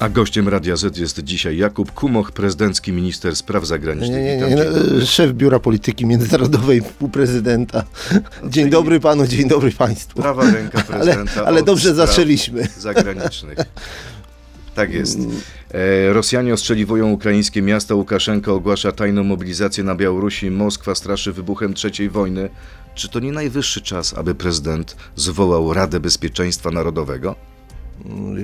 A gościem Radia Z jest dzisiaj Jakub Kumoch, prezydencki minister spraw zagranicznych. Nie, nie, nie, no, szef Biura Polityki Międzynarodowej u prezydenta. Dzień dobry panu, dzień dobry państwu. Prawa ręka Ale, prezydenta. ale od dobrze zaczęliśmy. Zagranicznych. Tak jest. E, Rosjanie ostrzeliwują ukraińskie miasta. Łukaszenka ogłasza tajną mobilizację na Białorusi. Moskwa straszy wybuchem trzeciej wojny. Czy to nie najwyższy czas, aby prezydent zwołał Radę Bezpieczeństwa Narodowego?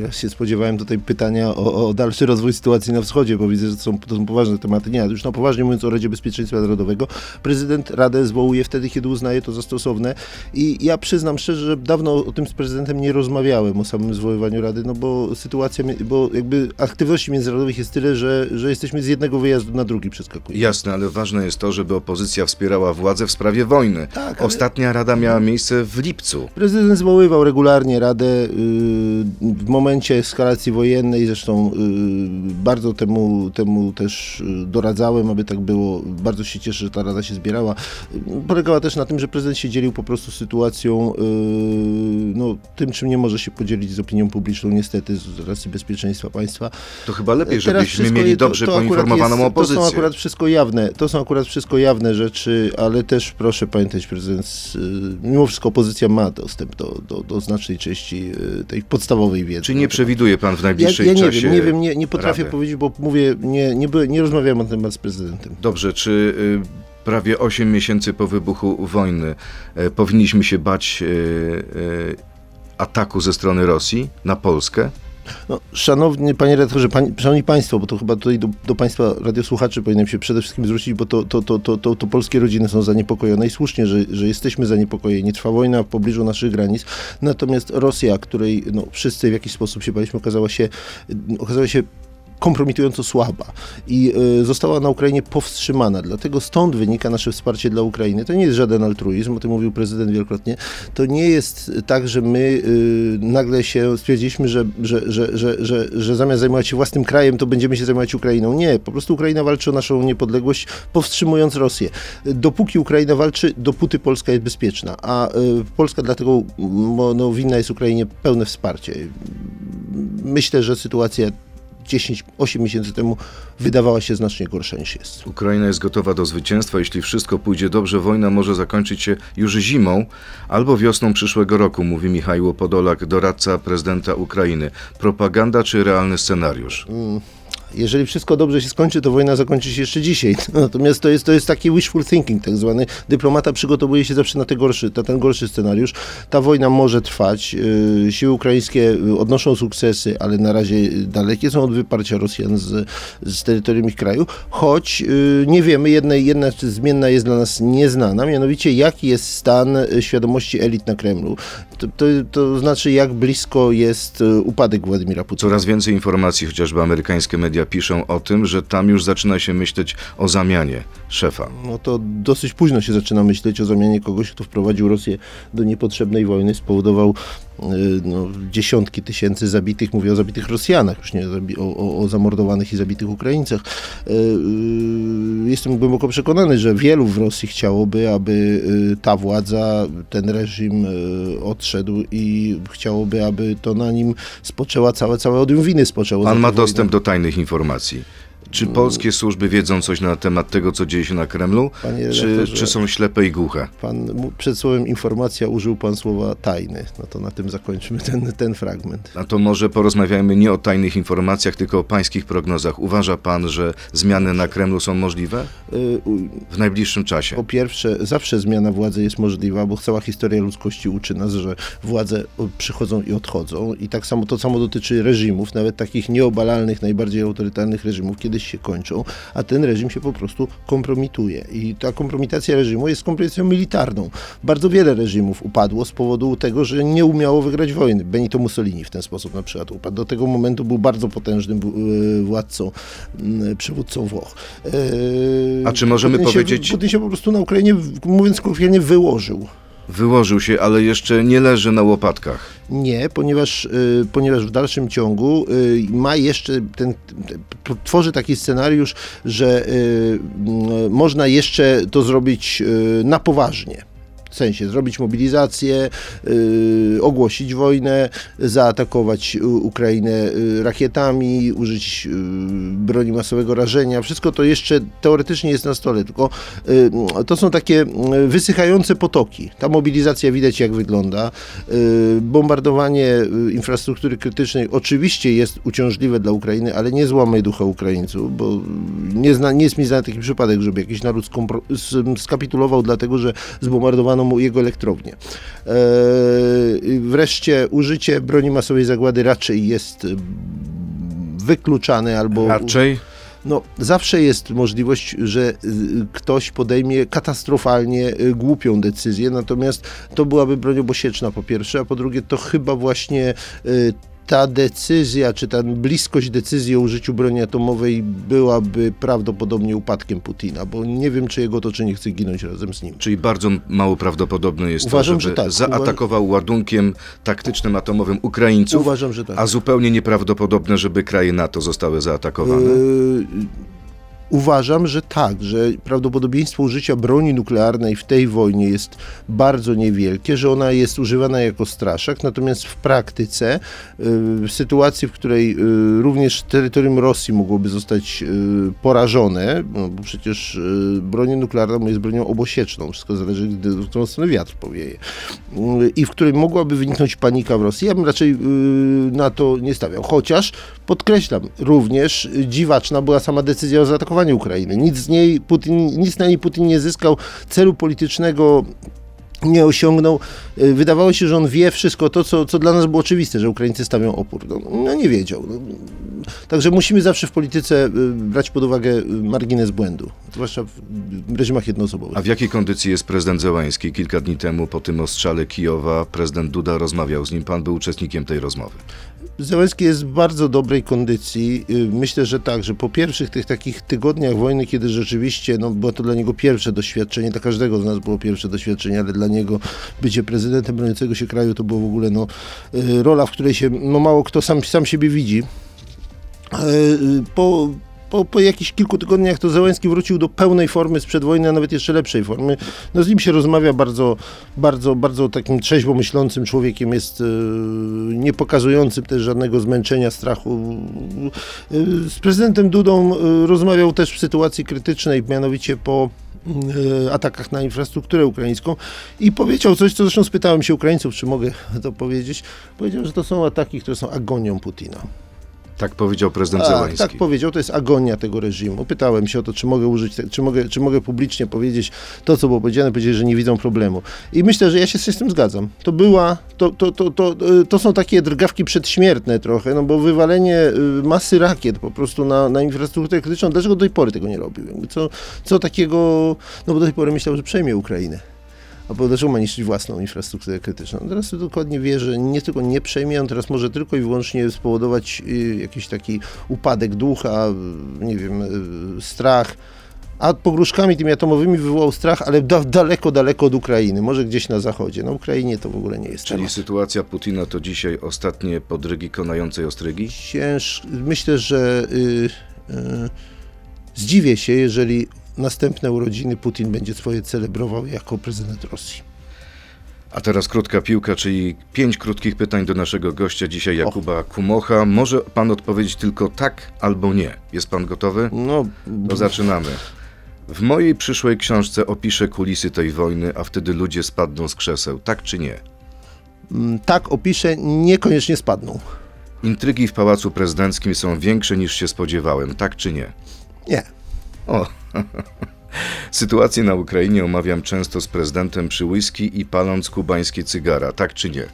Ja się spodziewałem tutaj pytania o, o dalszy rozwój sytuacji na wschodzie, bo widzę, że to są, to są poważne tematy. Nie, już na poważnie mówiąc o Radzie Bezpieczeństwa Narodowego, prezydent Radę zwołuje wtedy, kiedy uznaje to za stosowne i ja przyznam szczerze, że dawno o tym z prezydentem nie rozmawiałem, o samym zwoływaniu Rady, no bo sytuacja, bo jakby aktywności międzynarodowych jest tyle, że, że jesteśmy z jednego wyjazdu na drugi przeskakujemy. Jasne, ale ważne jest to, żeby opozycja wspierała władzę w sprawie wojny. Tak, ale- Ostatnia rada miała miejsce w lipcu. Prezydent zwoływał regularnie Radę y, w momencie eskalacji wojennej, zresztą y, bardzo temu, temu też y, doradzałem, aby tak było. Bardzo się cieszę, że ta Rada się zbierała. Polegała też na tym, że prezydent się dzielił po prostu sytuacją, y, no, tym czym nie może się podzielić z opinią publiczną niestety z racji bezpieczeństwa państwa. To chyba lepiej, Teraz żebyśmy mieli to- dobrze to akurat poinformowaną jest, opozycję. To są akurat wszystko jawne, to są akurat wszystko jawne rzeczy, ale też proszę pamiętać, prezydent, mimo wszystko opozycja ma dostęp do, do, do znacznej części tej podstawowej wiedzy. Czy nie przewiduje pan w ja, najbliższej ja nie czasie wiem, nie wiem, nie, nie potrafię Rady? powiedzieć, bo mówię, nie, nie, byłem- nie rozmawiałem ten temat z prezydentem. Dobrze, czy y, prawie 8 miesięcy po wybuchu wojny y, powinniśmy się bać y, ataku ze strony Rosji na Polskę? No, szanowny panie redaktorze, pani, szanowni państwo, bo to chyba tutaj do, do państwa radiosłuchaczy powinienem się przede wszystkim zwrócić, bo to, to, to, to, to, to polskie rodziny są zaniepokojone i słusznie, że, że jesteśmy zaniepokojeni. Trwa wojna w pobliżu naszych granic, natomiast Rosja, której no, wszyscy w jakiś sposób się baliśmy, okazała się, okazała się kompromitująco słaba i y, została na Ukrainie powstrzymana. Dlatego stąd wynika nasze wsparcie dla Ukrainy. To nie jest żaden altruizm, o tym mówił prezydent wielokrotnie. To nie jest tak, że my y, nagle się stwierdziliśmy, że, że, że, że, że, zamiast zajmować się własnym krajem, to będziemy się zajmować Ukrainą. Nie, po prostu Ukraina walczy o naszą niepodległość, powstrzymując Rosję. Dopóki Ukraina walczy, dopóty Polska jest bezpieczna, a y, Polska dlatego no, winna jest Ukrainie pełne wsparcie. Myślę, że sytuacja 10-8 miesięcy temu wydawała się znacznie gorsza niż jest. Ukraina jest gotowa do zwycięstwa. Jeśli wszystko pójdzie dobrze, wojna może zakończyć się już zimą albo wiosną przyszłego roku, mówi Michał Podolak, doradca prezydenta Ukrainy. Propaganda czy realny scenariusz? Jeżeli wszystko dobrze się skończy, to wojna zakończy się jeszcze dzisiaj. Natomiast to jest, to jest taki wishful thinking tak zwany. Dyplomata przygotowuje się zawsze na, gorszy, na ten gorszy scenariusz. Ta wojna może trwać. Yy, Siły ukraińskie odnoszą sukcesy, ale na razie dalekie są od wyparcia Rosjan z, z terytorium ich kraju. Choć yy, nie wiemy, jedna, jedna zmienna jest dla nas nieznana, mianowicie jaki jest stan y, świadomości elit na Kremlu. To, to, to znaczy, jak blisko jest y, upadek Władimira Putina. Coraz więcej informacji, chociażby amerykańskie media piszą o tym, że tam już zaczyna się myśleć o zamianie szefa. No to dosyć późno się zaczyna myśleć o zamianie kogoś, kto wprowadził Rosję do niepotrzebnej wojny, spowodował no, dziesiątki tysięcy zabitych, mówię o zabitych Rosjanach, już nie o o, o, zamordowanych i zabitych Ukraińcach. Y, y, Jestem głęboko przekonany, że wielu w Rosji chciałoby, aby y, ta władza, ten reżim y, odszedł i chciałoby, aby to na nim spoczęła całe, całe odium winy spoczęło. Pan ma wojnę. dostęp do tajnych informacji. Czy polskie służby wiedzą coś na temat tego, co dzieje się na Kremlu? Czy, czy są ślepe i głuche? Pan przed słowem informacja użył pan słowa tajny. No to na tym zakończmy ten, ten fragment. A to może porozmawiajmy nie o tajnych informacjach, tylko o pańskich prognozach. Uważa pan, że zmiany na Kremlu są możliwe Y, w najbliższym czasie? Po pierwsze, zawsze zmiana władzy jest możliwa, bo cała historia ludzkości uczy nas, że władze przychodzą i odchodzą. I tak samo to samo dotyczy reżimów, nawet takich nieobalalnych, najbardziej autorytarnych reżimów, kiedyś się kończą, a ten reżim się po prostu kompromituje. I ta kompromitacja reżimu jest kompromitacją militarną. Bardzo wiele reżimów upadło z powodu tego, że nie umiało wygrać wojny. Benito Mussolini w ten sposób na przykład upadł. Do tego momentu był bardzo potężnym w- władcą, przywódcą Włoch. E, A czy możemy Putin się- powiedzieć- Putin się po prostu na Ukrainie, mówiąc kolokwialnie, wyłożył. Wyłożył się, ale jeszcze nie leży na łopatkach. Nie, ponieważ, y, ponieważ w dalszym ciągu y, ma jeszcze ten, tworzy taki scenariusz, że y, można jeszcze to zrobić na poważnie. Sensie zrobić mobilizację, y, ogłosić wojnę, zaatakować Ukrainę y, rakietami, użyć y, broni masowego rażenia. Wszystko to jeszcze teoretycznie jest na stole, tylko to są takie wysychające potoki. Ta mobilizacja widać jak wygląda. Bombardowanie infrastruktury krytycznej oczywiście jest uciążliwe dla Ukrainy, ale nie złamaj ducha Ukraińców, bo nie, zna, nie jest mi znany taki przypadek, żeby jakiś naród skapitulował dlatego, że zbombardowano mu jego elektrownię. E, wreszcie użycie broni masowej zagłady raczej jest wykluczane albo Raczej no, zawsze jest możliwość, że y, ktoś podejmie katastrofalnie y, głupią decyzję, natomiast to byłaby broń obosieczna po pierwsze, a po drugie to chyba właśnie y, ta decyzja, czy ta bliskość decyzji o użyciu broni atomowej byłaby prawdopodobnie upadkiem Putina, bo nie wiem, czy jego otoczenie chce ginąć razem z nim. Czyli bardzo mało prawdopodobne jest Uważam, to, żeby że tak. zaatakował ładunkiem taktycznym atomowym Ukraińców, Uważam, że tak. a zupełnie nieprawdopodobne, żeby kraje NATO zostały zaatakowane. Yy, Uważam, że tak, że prawdopodobieństwo użycia broni nuklearnej w tej wojnie jest bardzo niewielkie, że ona jest używana jako straszak, natomiast w praktyce, yy, w sytuacji, w której yy, również terytorium Rosji mogłoby zostać yy, porażone, no bo przecież broń nuklearna jest bronią obosieczną, wszystko zależy, w którą stronę wiatr powieje, i w której mogłaby wyniknąć panika w Rosji. Ja bym raczej na to nie stawiał, chociaż podkreślam, również y, dziwaczna była sama decyzja o zaatakowaniu Ukrainy. Nic z niej Putin, nic na niej Putin nie zyskał, celu politycznego nie osiągnął. Y, Wydawało się, że on wie wszystko to, co, co dla nas było oczywiste, że Ukraińcy stawią opór. No, no nie wiedział. Także musimy zawsze w polityce y, brać pod uwagę y, margines błędu, zwłaszcza w reżimach jednoosobowych. A w jakiej kondycji jest prezydent Zełański? Kilka dni temu po tym ostrzale Kijowa prezydent Duda rozmawiał z nim. Pan był uczestnikiem tej rozmowy. Zełenski jest w bardzo dobrej kondycji. Y, Myślę, że tak, że po pierwszych tych takich tygodniach wojny, kiedy rzeczywiście no, było to dla niego pierwsze doświadczenie, dla każdego z nas było pierwsze doświadczenie, ale dla niego bycie prezydentem broniącego się kraju to było w ogóle no, rola, w której się no, mało kto sam, sam siebie widzi. E, y, Po, po, po jakichś kilku tygodniach to Zełenski wrócił do pełnej formy sprzed wojny, a nawet jeszcze lepszej formy. No z nim się rozmawia bardzo, bardzo, bardzo takim trzeźwo myślącym człowiekiem, jest e, nie pokazującym też żadnego zmęczenia, strachu. E, z prezydentem Dudą e, rozmawiał też w sytuacji krytycznej, mianowicie po e, atakach na infrastrukturę ukraińską i powiedział coś, co zresztą spytałem się Ukraińców, czy mogę to powiedzieć. Powiedział, że to są ataki, które są agonią Putina. Tak powiedział prezydent Tak, tak powiedział, to jest agonia tego reżimu. Pytałem się o to, czy mogę użyć, czy mogę, czy mogę publicznie powiedzieć to, co było powiedziane, powiedzieli, że nie widzą problemu. I myślę, że ja się z tym zgadzam. To była, to, to, to, to, to są takie drgawki przedśmiertne trochę, no bo wywalenie y, masy rakiet po prostu na, na infrastrukturę krytyczną, dlaczego do tej pory tego nie robił? Co, co takiego, no bo do tej pory myślał, że przejmie Ukrainę. A bo dlaczego ma niszczyć własną infrastrukturę krytyczną? Teraz dokładnie wie, że nie tylko nie przejmie, on teraz może tylko i wyłącznie spowodować y, jakiś taki upadek ducha, nie wiem, y, strach. A pogróżkami tymi atomowymi wywołał strach, ale da, daleko, daleko od Ukrainy, może gdzieś na zachodzie. Na Ukrainie to w ogóle nie jest Czyli temat. sytuacja Putina to dzisiaj ostatnie podrygi konającej ostrygi? Cięż... Myślę, że y, y, zdziwię się, jeżeli następne urodziny Putin będzie swoje celebrował jako prezydent Rosji. A teraz krótka piłka, czyli pięć krótkich pytań do naszego gościa dzisiaj, Jakuba Kumocha. Może pan odpowiedzieć tylko tak albo nie. Jest pan gotowy? No, To zaczynamy. W mojej przyszłej książce opiszę kulisy tej wojny, a wtedy ludzie spadną z krzeseł. Tak czy nie? Mm, tak opiszę, niekoniecznie spadną. Intrygi w Pałacu Prezydenckim są większe niż się spodziewałem. Tak czy nie? Nie. O. Sytuację na Ukrainie omawiam często z prezydentem przy whisky i paląc kubańskie cygara. Tak czy nie?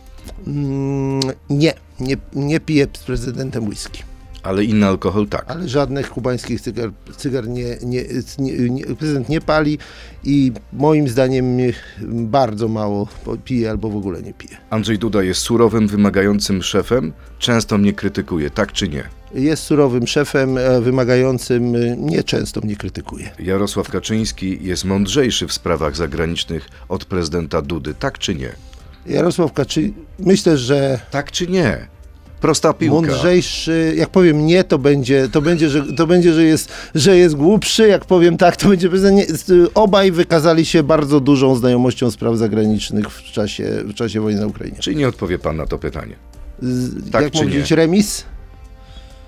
Mm, nie, nie, nie piję z prezydentem whisky. Ale inny alkohol tak. Ale żadnych kubańskich cygar, cygar nie, nie, nie, nie, prezydent nie pali i moim zdaniem nie- bardzo mało pije albo w ogóle nie pije. Andrzej Duda jest surowym, wymagającym szefem. Często mnie krytykuje. Tak czy nie? Jest surowym szefem, e, wymagającym, e, nieczęsto mnie krytykuje. Jarosław Kaczyński jest mądrzejszy w sprawach zagranicznych od prezydenta Dudy. Tak czy nie? Jarosław Kaczyński, myślę, że Tak czy nie? Prosta piłka. Mądrzejszy, jak powiem nie, to będzie, to będzie, że, to będzie, że, jest, że jest głupszy, jak powiem tak, to będzie... Nie, obaj wykazali się bardzo dużą znajomością spraw zagranicznych w czasie, w czasie wojny na Ukrainie. Czyli nie odpowie pan na to pytanie? Tak jak powiedzieć, remis?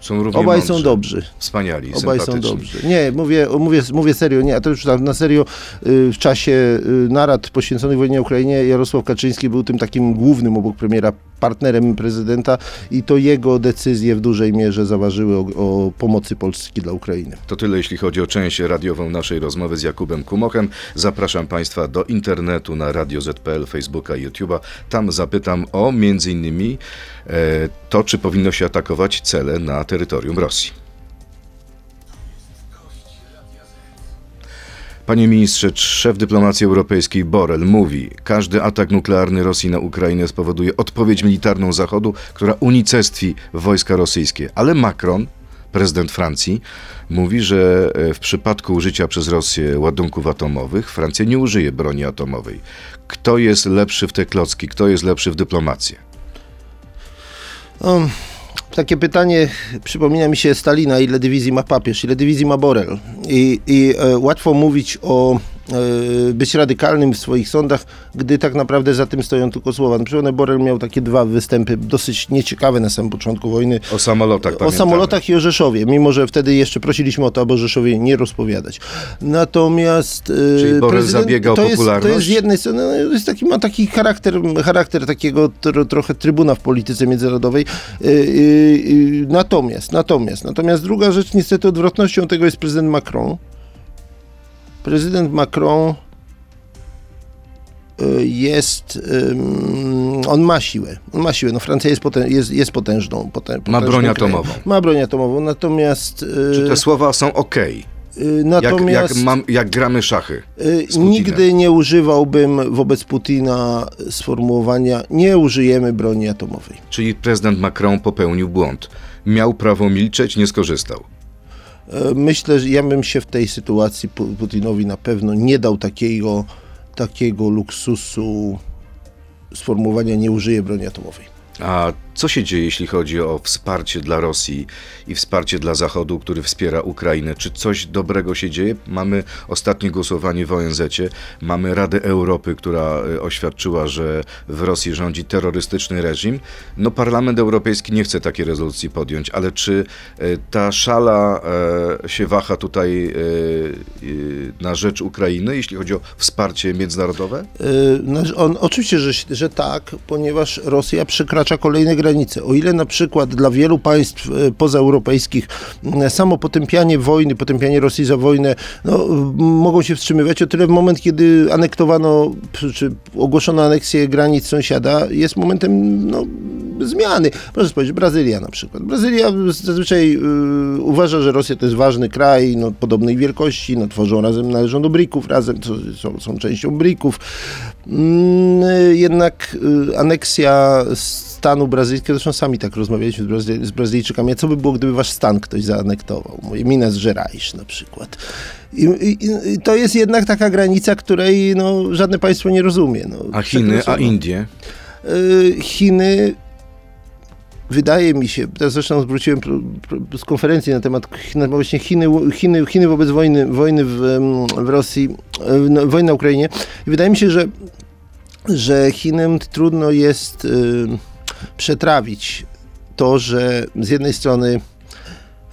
Są równie Obaj mądrzy. są dobrzy. Wspaniali, Obaj są dobrzy. Nie, mówię, mówię, mówię serio, nie, a to już na serio y, w czasie y, narad poświęconych wojnie Ukrainie Jarosław Kaczyński był tym takim głównym obok premiera partnerem prezydenta i to jego decyzje w dużej mierze zaważyły o, o pomocy Polski dla Ukrainy. To tyle, jeśli chodzi o część radiową naszej rozmowy z Jakubem Kumochem. Zapraszam Państwa do internetu na Radio ZPL, Facebooka i YouTube'a. Tam zapytam o między innymi e, to, czy powinno się atakować cele na terytorium Rosji. Panie ministrze, szef dyplomacji europejskiej Borrell mówi, każdy atak nuklearny Rosji na Ukrainę spowoduje odpowiedź militarną Zachodu, która unicestwi wojska rosyjskie. Ale Macron, prezydent Francji, mówi, że w przypadku użycia przez Rosję ładunków atomowych Francja nie użyje broni atomowej. Kto jest lepszy w te klocki? Kto jest lepszy w dyplomację? Um takie pytanie przypomina mi się Stalina, ile dywizji ma papież, ile dywizji ma Borel. I, i e, łatwo mówić o być radykalnym w swoich sądach, gdy tak naprawdę za tym stoją tylko słowa. Na przykład Borel miał takie dwa występy dosyć nieciekawe na samym początku wojny. O samolotach O pamiętamy. samolotach i o Rzeszowie, mimo że wtedy jeszcze prosiliśmy o to, aby o Rzeszowie nie rozpowiadać. Natomiast e, Czyli Borel zabiega o popularność? Jest, to jest z jednej strony, no, jest taki, ma taki charakter, charakter takiego tro, trochę trybuna w polityce międzynarodowej. E, natomiast, natomiast, natomiast druga rzecz, niestety odwrotnością tego jest prezydent Macron, prezydent Macron y, jest, on ma siłę, on ma siłę, no Francja jest, potę, jest, jest potężną, potę, Ma broń atomową. Ma broń atomową, natomiast... Y, Czy te słowa są ok? Natomiast jak, jak, mam, jak gramy szachy. Nigdy nie używałbym wobec Putina sformułowania nie użyjemy broni atomowej. Czyli prezydent Macron popełnił błąd. Miał prawo milczeć, nie skorzystał. E, myślę, że ja bym się w tej sytuacji Putinowi na pewno nie dał takiego, takiego luksusu sformułowania nie użyje broni atomowej. A co się dzieje, jeśli chodzi o wsparcie dla Rosji i wsparcie dla Zachodu, który wspiera Ukrainę? Czy coś dobrego się dzieje? Mamy ostatnie głosowanie w ONZ, mamy Radę Europy, która e, oświadczyła, że w Rosji rządzi terrorystyczny reżim. No, Parlament Europejski nie chce takiej rezolucji podjąć, ale czy e, ta szala e, się waha tutaj na rzecz Ukrainy, jeśli chodzi o wsparcie międzynarodowe? No, on, oczywiście, że, że tak, ponieważ Rosja przekracza kolejne granice. O ile na przykład dla wielu państw e, pozaeuropejskich samo potępianie wojny, potępianie Rosji za wojnę no, mogą się wstrzymywać, o tyle w moment, kiedy anektowano, czy ogłoszono aneksję granic sąsiada, jest momentem no, zmiany. Proszę spojrzeć, Brazylia na przykład. Brazylia zazwyczaj y, uważa, że Rosja to jest ważny kraj, no, podobnej wielkości, no, tworzą razem, należą do brików razem, są, są częścią brików. Mm, jednak y, aneksja stanu brazylijskiego, zresztą sami tak rozmawialiśmy z, Brazy z Brazylijczykami, a co by było, gdyby wasz stan ktoś zaanektował? Minas Gerais na przykład. I, i, I, to jest jednak taka granica, której no, żadne państwo nie rozumie. No, a Chiny, a Indie? Y, Chiny wydaje mi się, teraz zresztą zwróciłem z konferencji na temat właśnie Chiny, Chiny, Chiny wobec wojny, wojny w, w Rosji, no, wojny na Ukrainie. I wydaje mi się, że, że Chinom trudno jest y, przetrawić to, że z jednej strony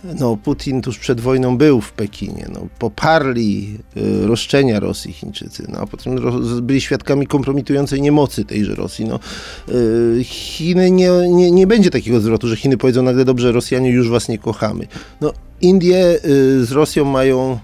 no, Putin tuż przed wojną był w Pekinie. No, poparli y, roszczenia Rosji Chińczycy, no, a potem byli świadkami kompromitującej niemocy tejże Rosji. No, y, Chiny nie, nie, nie będzie takiego zwrotu, że Chiny powiedzą nagle, dobrze, Rosjanie już was nie kochamy. No, Indie y, z Rosją mają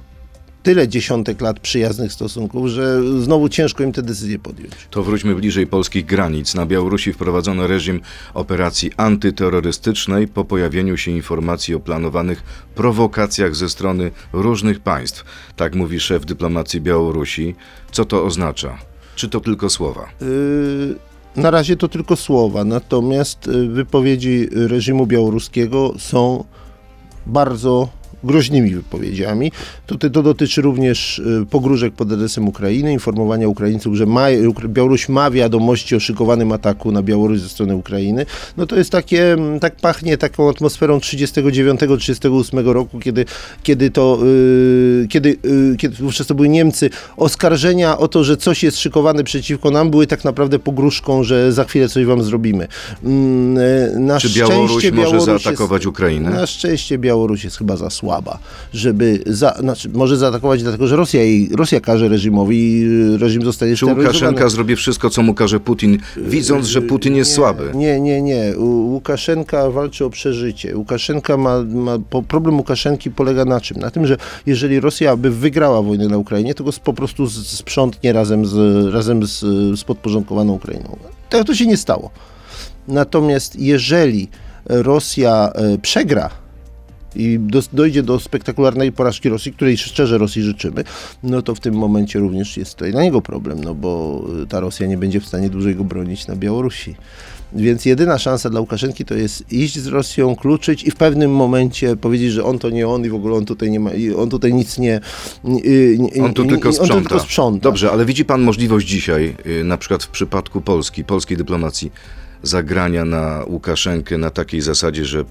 tyle dziesiątek lat przyjaznych stosunków, że znowu ciężko im te decyzje podjąć. To wróćmy bliżej polskich granic. Na Białorusi wprowadzono reżim operacji antyterrorystycznej po pojawieniu się informacji o planowanych prowokacjach ze strony różnych państw. Tak mówi szef dyplomacji Białorusi. Co to oznacza? Czy to tylko słowa? Yy, na razie to tylko słowa, natomiast y, wypowiedzi reżimu białoruskiego są bardzo groźnymi wypowiedziami. To, to dotyczy również y, pogróżek pod adresem Ukrainy, informowania Ukraińców, że ma, Białoruś ma wiadomości o szykowanym ataku na Białoruś ze strony Ukrainy. No to jest takie, mm, tak pachnie taką atmosferą 39-38 roku, kiedy, kiedy to, yy, kiedy, yy, kiedy wówczas to były Niemcy, oskarżenia o to, że coś jest szykowane przeciwko nam, były tak naprawdę pogróżką, że za chwilę coś wam zrobimy. Yy, na Czy Białoruś może Białoruś zaatakować jest, Ukrainę? Na szczęście Białoruś jest chyba za słaba, żeby, za, znaczy może zaatakować dlatego, że Rosja, jej, Rosja każe reżimowi i reżim zostaje Czy Łukaszenka zrobi wszystko, co mu każe Putin, widząc, że Putin jest nie, słaby? Nie, nie, nie. Łukaszenka walczy o przeżycie. Łukaszenka ma, ma, problem Łukaszenki polega na czym? Na tym, że jeżeli Rosja by wygrała wojnę na Ukrainie, to go po prostu sprzątnie razem z, razem z, z podporządkowaną Ukrainą. Tego to się nie stało. Natomiast jeżeli Rosja e, przegra i do, dojdzie do spektakularnej porażki Rosji, której szczerze Rosji życzymy, no to w tym momencie również jest to dla niego problem, no bo ta Rosja nie będzie w stanie dłużej go bronić na Białorusi. Więc jedyna szansa dla Łukaszenki to jest iść z Rosją, kluczyć i w pewnym momencie powiedzieć, że on to nie on i w ogóle on tutaj nie ma, on tutaj nic nie... nie on tu tylko sprząta. On tu tylko sprząta. Dobrze, ale widzi pan możliwość dzisiaj, y, na przykład w przypadku Polski, polskiej dyplomacji, zagrania na Łukaszenkę na takiej zasadzie, że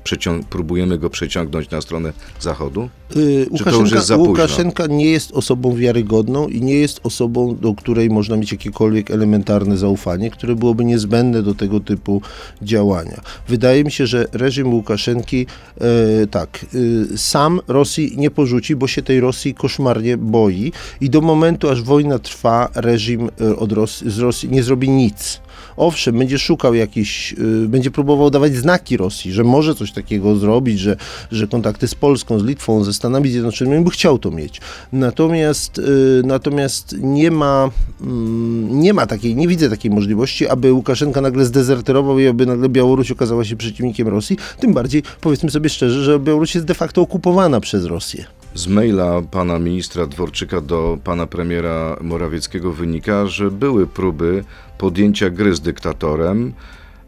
próbujemy go przeciągnąć na stronę Zachodu? Yy, Łukaszenka, Łukaszenka nie jest osobą wiarygodną i nie jest osobą, do której można mieć jakiekolwiek elementarne zaufanie, które byłoby niezbędne do tego typu działania. Wydaje mi się, że reżim Łukaszenki yy, tak, yy, sam Rosji nie porzuci, bo się tej Rosji koszmarnie boi i do momentu, aż wojna trwa, reżim y, od Rosji, z Rosji nie zrobi nic owszem, będzie szukał jakiś, y, będzie próbował dawać znaki Rosji, że może coś takiego zrobić, że, że kontakty z Polską, z Litwą, ze Stanami Zjednoczonymi, by chciał to mieć. Natomiast, y, natomiast nie ma, mm, nie ma takiej, nie widzę takiej możliwości, aby Łukaszenka nagle zdezerterował i aby nagle Białoruś okazała się przeciwnikiem Rosji. Tym bardziej, powiedzmy sobie szczerze, że Białoruś jest de facto okupowana przez Rosję. Z maila pana ministra Dworczyka do pana premiera Morawieckiego wynika, że były próby podjęcia gry z dyktatorem.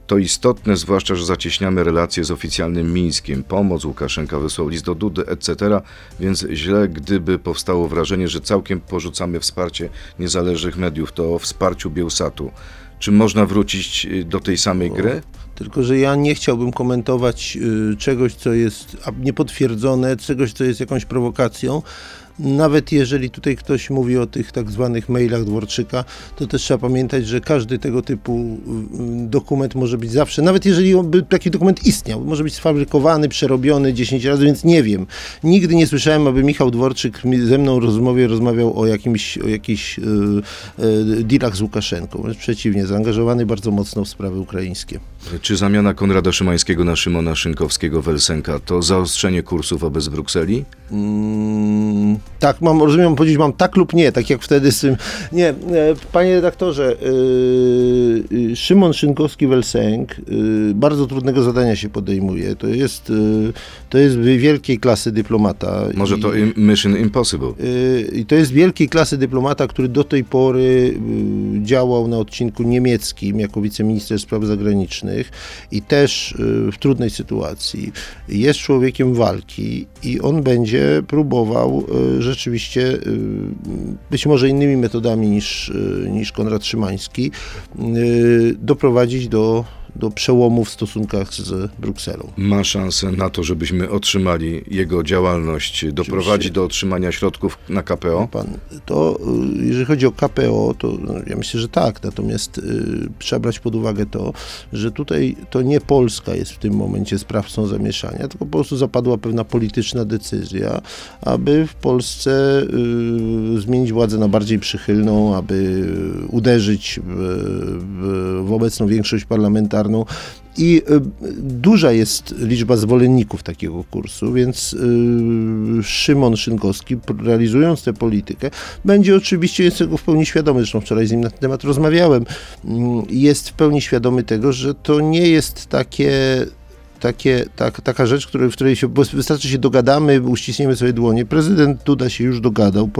To istotne, zwłaszcza, że zacieśniamy relacje z oficjalnym Mińskiem. Pomoc Łukaszenka wysłał list do Dudy, etc., więc źle, gdyby powstało wrażenie, że całkiem porzucamy wsparcie niezależnych mediów. To o wsparciu Bielsatu. Czy można wrócić y, do tej samej gry? Tylko, że ja nie chciałbym komentować y, czegoś, co jest niepotwierdzone, czegoś, co jest jakąś prowokacją. Nawet jeżeli tutaj ktoś mówi o tych tak zwanych mailach Dworczyka, to też trzeba pamiętać, że każdy tego typu y, dokument może być zawsze, nawet jeżeli taki dokument istniał, może być sfabrykowany, przerobiony 10 razy, więc nie wiem. Nigdy nie słyszałem, aby Michał Dworczyk ze mną w rozmowie rozmawiał o jakimś, o jakichś yy, yy, dealach z Łukaszenką. Przeciwnie, zaangażowany bardzo mocno w sprawy ukraińskie. Czy zamiana Konrada Szymańskiego na Szymona Szynkowskiego Welsenka to zaostrzenie kursów wobec Brukseli? Mm, tak, mam, rozumiem, powiedzieć mam tak lub nie, tak jak wtedy z tym. Nie, e, panie redaktorze, yy, Szymon Szynkowski-Welsenk yy, bardzo trudnego zadania się podejmuje. To jest, yy, to jest wielkiej klasy dyplomata. Może to im, Mission Impossible. I to jest wielkiej klasy dyplomata, który do tej pory działał na odcinku niemieckim jako wiceminister spraw zagranicznych i też w trudnej sytuacji. Jest człowiekiem walki i on będzie próbował rzeczywiście y, być może innymi metodami niż, y, niż Konrad Szymański y, doprowadzić do do przełomu w stosunkach z Brukselą. Ma szansę na to, żebyśmy otrzymali jego działalność, doprowadzi do otrzymania środków na KPO? Pan, to jeżeli chodzi o KPO, to no, ja myślę, że tak, natomiast y, trzeba brać pod uwagę to, że tutaj to nie Polska jest w tym momencie sprawcą zamieszania, tylko po prostu zapadła pewna polityczna decyzja, aby w Polsce y, zmienić władzę na bardziej przychylną, aby uderzyć w, w, w obecną większość parlamentarną, i y, duża jest liczba zwolenników takiego kursu, więc y, Szymon Szynkowski, realizując tę politykę, będzie oczywiście, jest tego w pełni świadomy, zresztą wczoraj z nim na ten temat rozmawiałem, mm, jest w pełni świadomy tego, że to nie jest takie takie, tak, taka rzecz, w której się, wystarczy się dogadamy, uściśniemy sobie dłonie. Prezydent Duda się już dogadał,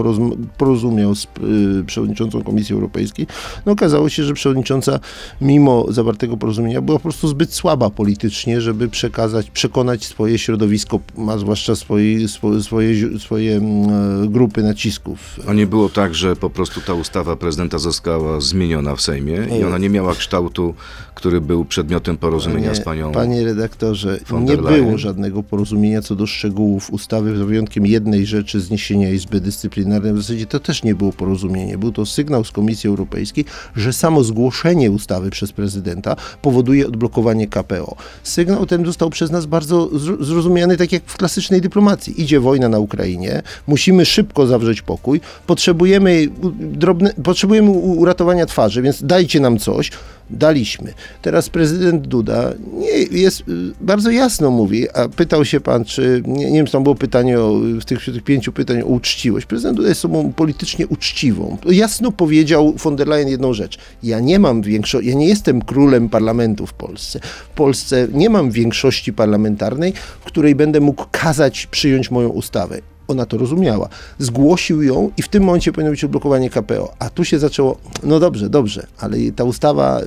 porozumiał z y, przewodniczącą Komisji Europejskiej. No okazało się, że przewodnicząca mimo zawartego porozumienia była po prostu zbyt słaba politycznie, żeby przekazać, przekonać swoje środowisko, a zwłaszcza swoje, swoje, swoje, swoje mm, grupy nacisków. A nie było tak, że po prostu ta ustawa prezydenta została zmieniona w Sejmie i ona nie miała kształtu, który był przedmiotem porozumienia panie, z panią Panie redaktorze, nie było żadnego porozumienia co do szczegółów ustawy, z wyjątkiem jednej rzeczy, zniesienia Izby Dyscyplinarnej. W zasadzie to też nie było porozumienie. Był to sygnał z Komisji Europejskiej, że samo zgłoszenie ustawy przez prezydenta powoduje odblokowanie KPO. Sygnał ten został przez nas bardzo zrozumiany tak jak w klasycznej dyplomacji. Idzie wojna na Ukrainie, musimy szybko zawrzeć pokój, potrzebujemy, drobne, potrzebujemy uratowania twarzy, więc dajcie nam coś daliśmy. Teraz prezydent Duda nie, jest, y, bardzo jasno mówi, a pytał się pan, czy, nie, nie wiem, czy tam było pytanie o, w tych, tych pięciu pytań o uczciwość. Prezydent Duda jest osobą politycznie uczciwą. Jasno powiedział von der Leyen jedną rzecz. Ja nie mam większości, ja nie jestem królem parlamentu w Polsce. W Polsce nie mam większości parlamentarnej, w której będę mógł kazać przyjąć moją ustawę ona to rozumiała. Zgłosił ją i w tym momencie powinno być odblokowanie KPO. A tu się zaczęło, no dobrze, dobrze, ale ta ustawa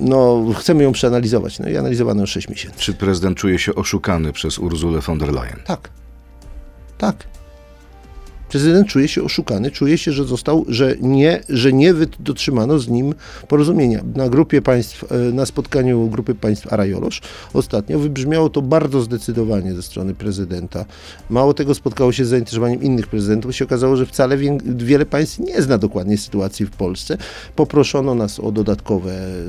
no, chcemy ją przeanalizować. No i analizowano już 6 miesięcy. Czy prezydent czuje się oszukany przez Urzulę von der Leyen? Tak. Tak. Prezydent czuje się oszukany, czuje się, że został, że nie, że nie dotrzymano z nim porozumienia. Na grupie państw, e, na spotkaniu grupy państw Arajolosz ostatnio wybrzmiało to bardzo zdecydowanie ze strony prezydenta. Mało tego spotkało się z zainteresowaniem innych prezydentów. Się okazało, że wcale wiele państw nie zna dokładnie sytuacji w Polsce. Poproszono nas o dodatkowe e,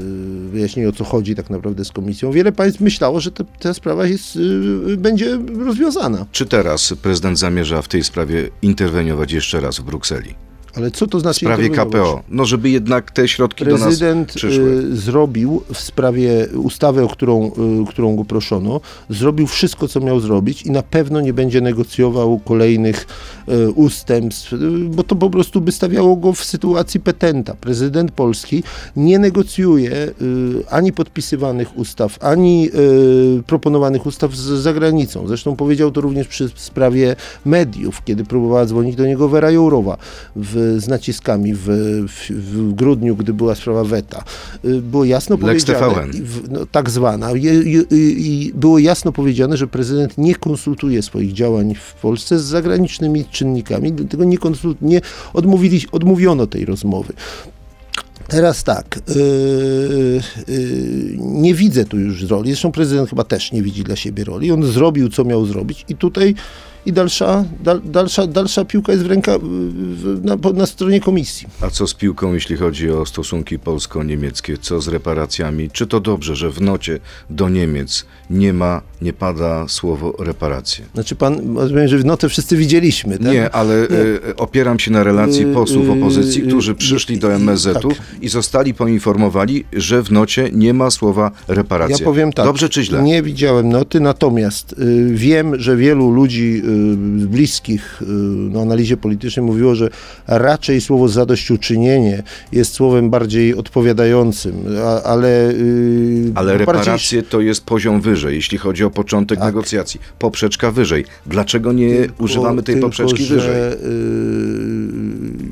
wyjaśnienie, o co chodzi tak naprawdę z komisją. Wiele państw myślało, że te, ta sprawa jest, e, będzie rozwiązana. Czy teraz prezydent zamierza w tej sprawie interweniować? Interweniować jeszcze raz w Brukseli. Ale co to znaczy? W sprawie KPO. No, żeby jednak te środki Prezydent do nas przyszły. Prezydent zrobił w sprawie ustawy, o którą, y, którą go proszono, zrobił wszystko, co miał zrobić i na pewno nie będzie negocjował kolejnych y, ustępstw, y, bo to po prostu by stawiało go w sytuacji petenta. Prezydent Polski nie negocjuje ani podpisywanych ustaw, ani proponowanych ustaw z zagranicą. Zresztą powiedział to również przy sprawie mediów, kiedy próbowała dzwonić do niego Wera Jourowa w z naciskami w, w, w, grudniu, gdy była sprawa weta. Y, było jasno Lex powiedziane, no, tak zwana, i, i, i było jasno powiedziane, że prezydent nie konsultuje swoich działań w Polsce z zagranicznymi czynnikami, dlatego nie, konsult, nie odmówili, odmówiono tej rozmowy. Teraz tak, yy, yy, nie widzę tu już roli, zresztą prezydent chyba też nie widzi dla siebie roli. On zrobił, co miał zrobić i tutaj i dalsza, dal, dalsza, dalsza piłka jest w ręka, na, na stronie komisji. A co z piłką, jeśli chodzi o stosunki polsko-niemieckie? Co z reparacjami? Czy to dobrze, że w nocie do Niemiec nie ma, nie pada słowo reparacje? Znaczy pan, rozumiem, że w notę wszyscy widzieliśmy, tak? Nie, ale nie. Y, opieram się na relacji y, posłów opozycji, y, którzy przyszli do MSZ-u tak. i zostali poinformowani, że w nocie nie ma słowa reparacje. Ja powiem tak. Dobrze czy źle? Nie widziałem noty, natomiast y, wiem, że wielu ludzi y, bliskich y, no, analizie politycznej mówiło, że raczej słowo zadośćuczynienie jest słowem bardziej odpowiadającym, a, ale... Y, ale reparacje bardziej... to jest poziom wyżej, jeśli chodzi o początek tak. negocjacji. Poprzeczka wyżej. Dlaczego nie tylko, używamy tej tylko, poprzeczki że, wyżej?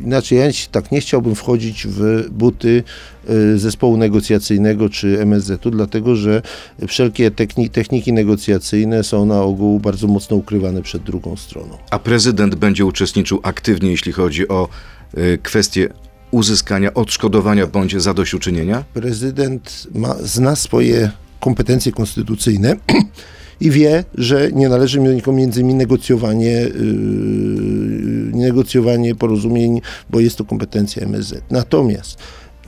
Inaczej, ja tak nie chciałbym wchodzić w buty Y, zespołu negocjacyjnego czy MSZ-u, dlatego że wszelkie techniki negocjacyjne są na ogół bardzo mocno ukrywane przed drugą stroną. A prezydent będzie uczestniczył aktywnie, jeśli chodzi o y, kwestie uzyskania odszkodowania bądź zadośćuczynienia? Prezydent ma, zna swoje kompetencje konstytucyjne i wie, że nie należy między innymi negocjowanie, yy, negocjowanie porozumień, bo jest to kompetencja MSZ. Natomiast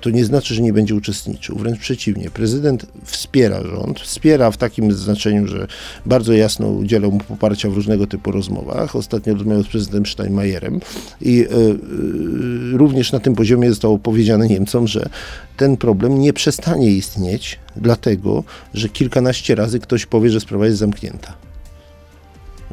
to nie znaczy, że nie będzie uczestniczył. Wręcz przeciwnie. Prezydent wspiera rząd, wspiera w takim znaczeniu, że bardzo jasno udzielał mu poparcia w różnego typu rozmowach. Ostatnio rozmawiał z prezydentem Steinmeierem i y, y, również na tym poziomie zostało powiedziane Niemcom, że ten problem nie przestanie istnieć, dlatego że kilkanaście razy ktoś powie, że sprawa jest zamknięta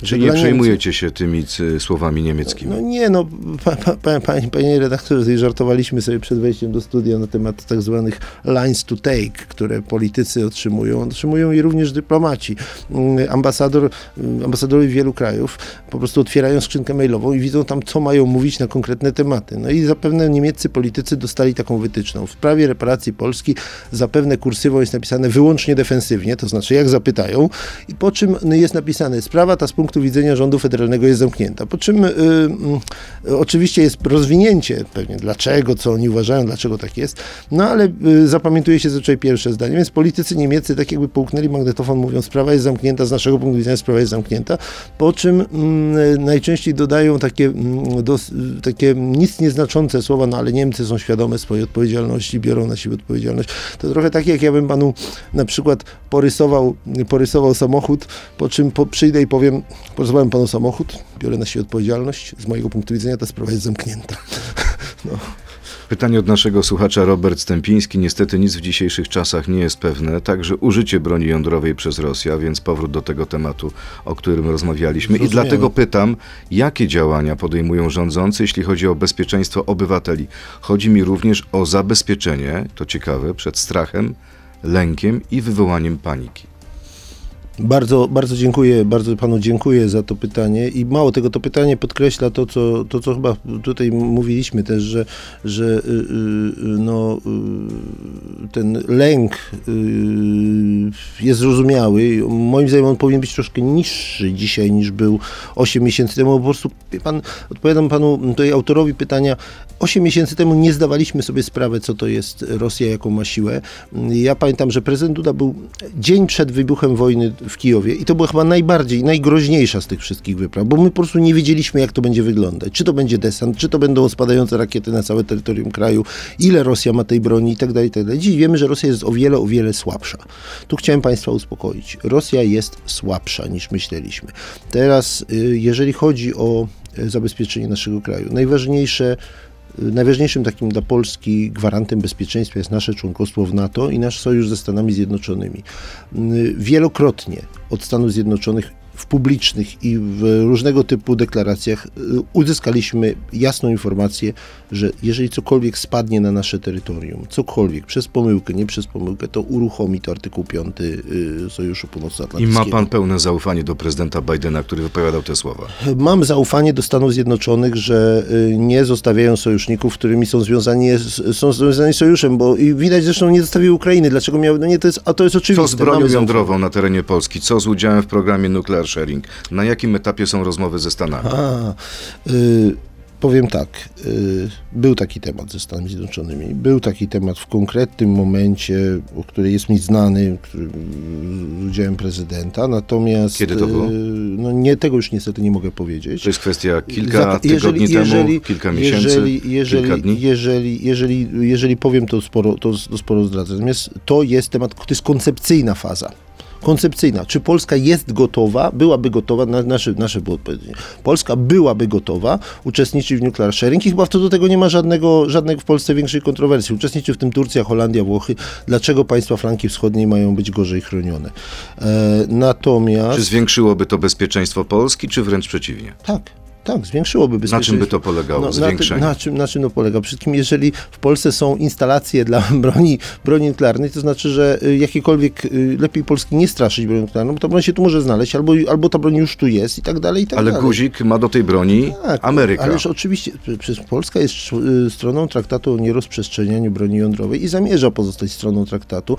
Czyli nie przejmujecie się tymi słowami niemieckimi? No nie, no pa, pa, pa, panie, panie redaktorze, żartowaliśmy sobie przed wejściem do studia na temat tak zwanych lines to take, które politycy otrzymują. Otrzymują je również dyplomaci. Mm, ambasador, mm, ambasadorowie wielu krajów po prostu otwierają skrzynkę mailową i widzą tam, co mają mówić na konkretne tematy. No i zapewne niemieccy politycy dostali taką wytyczną. W sprawie reparacji Polski zapewne kursywą jest napisane wyłącznie defensywnie, to znaczy jak zapytają, i po czym jest napisane, sprawa ta z punktu widzenia rządu federalnego jest zamknięta. Po czym y, y, oczywiście jest rozwinięcie pewnie dlaczego, co oni uważają, dlaczego tak jest, no ale y, zapamiętuje się zazwyczaj pierwsze zdanie, więc politycy niemieccy tak jakby połknęli magnetofon, mówią sprawa jest zamknięta, z naszego punktu widzenia sprawa jest zamknięta, po czym mm, najczęściej dodają takie, mm, do, takie nic nieznaczące słowa, no ale Niemcy są świadome swojej odpowiedzialności, biorą na siebie odpowiedzialność. To trochę tak jak ja bym panu na przykład porysował, porysował samochód, po czym po, przyjdę i powiem, porysowałem panu samochód, biorę na siebie odpowiedzialność, z mojego punktu widzenia ta sprawa jest zamknięta. No. Pytanie od naszego słuchacza Robert Stępiński. Niestety nic w dzisiejszych czasach nie jest pewne, także użycie broni jądrowej przez Rosję, więc powrót do tego tematu, o którym rozmawialiśmy. I dlatego pytam, jakie działania podejmują rządzący, jeśli chodzi o bezpieczeństwo obywateli? Chodzi mi również o zabezpieczenie, to ciekawe, przed strachem, lękiem i wywołaniem paniki. Bardzo, bardzo dziękuję, bardzo panu dziękuję za to pytanie i mało tego, to pytanie podkreśla to, co, to, co chyba tutaj mówiliśmy też, że, że y, y, no, y, ten lęk jest zrozumiały. Moim zdaniem on powinien być troszkę niższy dzisiaj niż był 8 miesięcy temu. Po prostu, pan, odpowiadam panu tutaj autorowi pytania, 8 miesięcy temu nie zdawaliśmy sobie sprawy, co to jest Rosja, jaką ma siłę. Ja pamiętam, że prezydent Duda był dzień przed wybuchem wojny w Kijowie i to była chyba najbardziej, najgroźniejsza z tych wszystkich wypraw, bo my po prostu nie wiedzieliśmy, jak to będzie wyglądać. Czy to będzie desant, czy to będą spadające rakiety na całe terytorium kraju, ile Rosja ma tej broni i tak dalej, tak dalej. Dziś wiemy, że Rosja jest o wiele, o wiele słabsza. Tu chciałem Państwa uspokoić. Rosja jest słabsza niż myśleliśmy. Teraz, y, jeżeli chodzi o y, zabezpieczenie naszego kraju, najważniejsze Najważniejszym takim dla Polski gwarantem bezpieczeństwa jest nasze członkostwo w NATO i nasz sojusz ze Stanami Zjednoczonymi. Wielokrotnie od Stanów Zjednoczonych w publicznych i w różnego typu deklaracjach y, uzyskaliśmy jasną informację, że jeżeli cokolwiek spadnie na nasze terytorium, cokolwiek, przez pomyłkę, nie przez pomyłkę, to uruchomi to artykuł 5 y, Sojuszu Północnoatlantyckiego. I ma pan pełne zaufanie do prezydenta Bidena, który wypowiadał te słowa? Mam zaufanie do Stanów Zjednoczonych, że y, nie zostawiają sojuszników, którymi są związani, są związani sojuszem, bo i widać zresztą nie zostawił Ukrainy. Dlaczego miał, no nie, to jest, a to jest oczywiste. Co z bronią jądrową na terenie Polski? Co z udziałem w programie Nuclear sharing. Na jakim etapie są rozmowy ze Stanami? A, y, powiem tak, y, był taki temat ze Stanami Zjednoczonymi. Był taki temat w konkretnym momencie, o który jest mi znany, który, z udziałem prezydenta, natomiast... Kiedy to było? Y, no nie, tego już niestety nie mogę powiedzieć. To jest kwestia kilka tygodni jeżeli, temu, kilka miesięcy, jeżeli, jeżeli, kilka dni? Jeżeli, jeżeli, jeżeli powiem, to sporo, to, to sporo zdradzę. Natomiast to jest temat, to jest koncepcyjna faza koncepcyjna. Czy Polska jest gotowa, byłaby gotowa, na, nasze, nasze było odpowiedź. Polska byłaby gotowa uczestniczyć w nuclear sharing i chyba do tego nie ma żadnego, żadnego w Polsce większej kontrowersji. Uczestniczy w tym Turcja, Holandia, Włochy. Dlaczego państwa flanki wschodniej mają być gorzej chronione? E, natomiast... Czy zwiększyłoby to bezpieczeństwo Polski, czy wręcz przeciwnie? Tak. Tak, zwiększyłoby bezpieczeństwo. Na czym by to polegało, no, zwiększenie? Na, na, czym, na czym to polega? Przede wszystkim, jeżeli w Polsce są instalacje dla broni, broni nuklearnej, to znaczy, że y, jakiekolwiek, y, lepiej Polski nie straszyć bronią nuklearną, bo ta broń się tu może znaleźć, albo, albo ta broń już tu jest i tak dalej, i tak Ale dalej. guzik ma do tej broni tak, Ameryka. Ależ oczywiście, przecież Polska jest y, stroną traktatu o nierozprzestrzenianiu broni jądrowej i zamierza pozostać stroną traktatu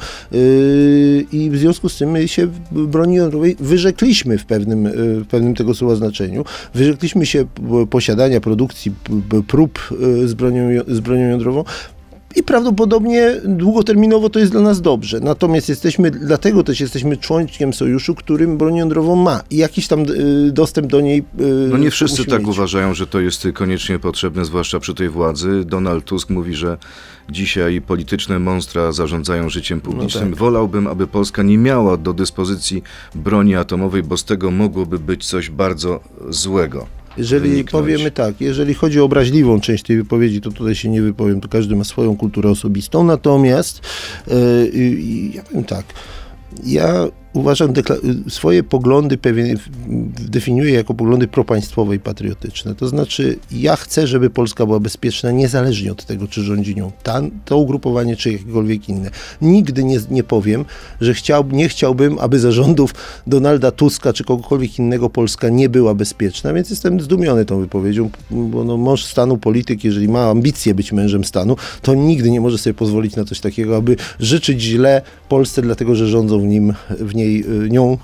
i w związku z tym my się broni jądrowej wyrzekliśmy w pewnym, w pewnym tego słowa znaczeniu. Wyrzekliśmy się posiadania posiadania, produkcji prób e, z bronią, z bronią jądrową, i prawdopodobnie długoterminowo to jest dla nas dobrze. Natomiast jesteśmy, dlatego też jesteśmy członkiem sojuszu, którym broń jądrową ma i jakiś tam y, dostęp do niej. Y, no nie wszyscy tak mieć. uważają, że to jest koniecznie potrzebne, zwłaszcza przy tej władzy. Donald Tusk mówi, że dzisiaj polityczne monstra zarządzają życiem publicznym. No tak. Wolałbym, aby Polska nie miała do dyspozycji broni atomowej, bo z tego mogłoby być coś bardzo złego. Jeżeli wyniknąć. powiemy tak, jeżeli chodzi o obraźliwą część tej wypowiedzi, to tutaj się nie wypowiem, to każdy ma swoją kulturę osobistą, natomiast yy, ja powiem tak, ja uważam, swoje poglądy pewien definiuję jako poglądy propaństwowe i patriotyczne. To znaczy, ja chcę, żeby Polska była bezpieczna, niezależnie od tego, czy rządzi nią ta, to ugrupowanie, czy jakiekolwiek inne. Nigdy nie, nie powiem, że chciał, nie chciałbym, aby zarządów Donalda Tuska, czy kogokolwiek innego Polska nie była bezpieczna, więc jestem zdumiony tą wypowiedzią, bo no, mąż stanu, polityk, jeżeli ma ambicje być mężem stanu, to nigdy nie może sobie pozwolić na coś takiego, aby życzyć źle Polsce, dlatego że rządzą w, nim, w niej y, nią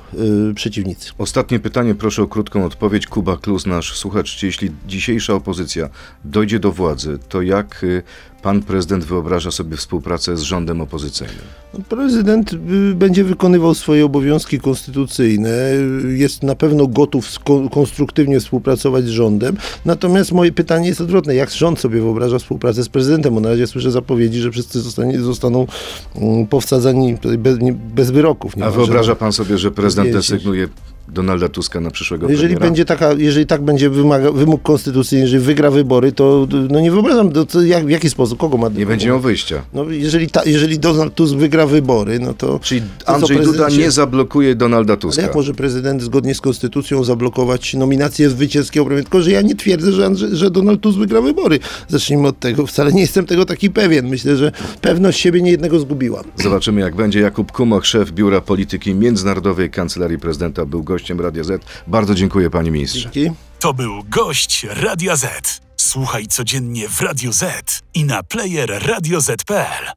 y, przeciwnicy. Ostatnie pytanie, proszę o krótką odpowiedź. Kuba Klus, nasz słuchacz, jeśli dzisiejsza opozycja dojdzie do władzy, to jak y, pan prezydent wyobraża sobie współpracę z rządem opozycyjnym? No, prezydent y, będzie wykonywał swoje obowiązki konstytucyjne, y, jest na pewno gotów konstruktywnie współpracować z rządem, natomiast moje pytanie jest odwrotne. Jak rząd sobie wyobraża współpracę z prezydentem? Bo na razie słyszę zapowiedzi, że wszyscy zostanie, zostaną mm, powsadzani bez, bez wyroków. A wyobraża pan sobie, że prezydent desygnuje Donalda Tuska na przyszłego Jeżeli premiera? będzie taka, jeżeli tak będzie wymaga, wymóg konstytucyjny, jeżeli wygra wybory, to no nie wyobrażam, to, to jak, w jaki sposób, kogo ma... Nie będzie miał wyjścia. No jeżeli, ta, jeżeli Donald Tusk wygra wybory, no to... Czyli to Andrzej Duda prezydent się- nie zablokuje Donalda Ale Tuska. jak może prezydent zgodnie z konstytucją zablokować nominację zwycięskiego premiera? Tylko, że ja nie twierdzę, że, Andrzej, że Donald Tusk wygra wybory. Zacznijmy od tego. Wcale nie jestem tego taki pewien. Myślę, że pewność siebie niejednego zgubiła. Zobaczymy jak będzie. Jakub Kumoch, szef Biura Polityki Międzynarodowej Kancelarii Prezydenta, był gościem Radia Z. Bardzo dziękuję panie ministrze. Dzięki. To był gość Radia Z. Słuchaj codziennie w Radio Z i na player radioz.pl.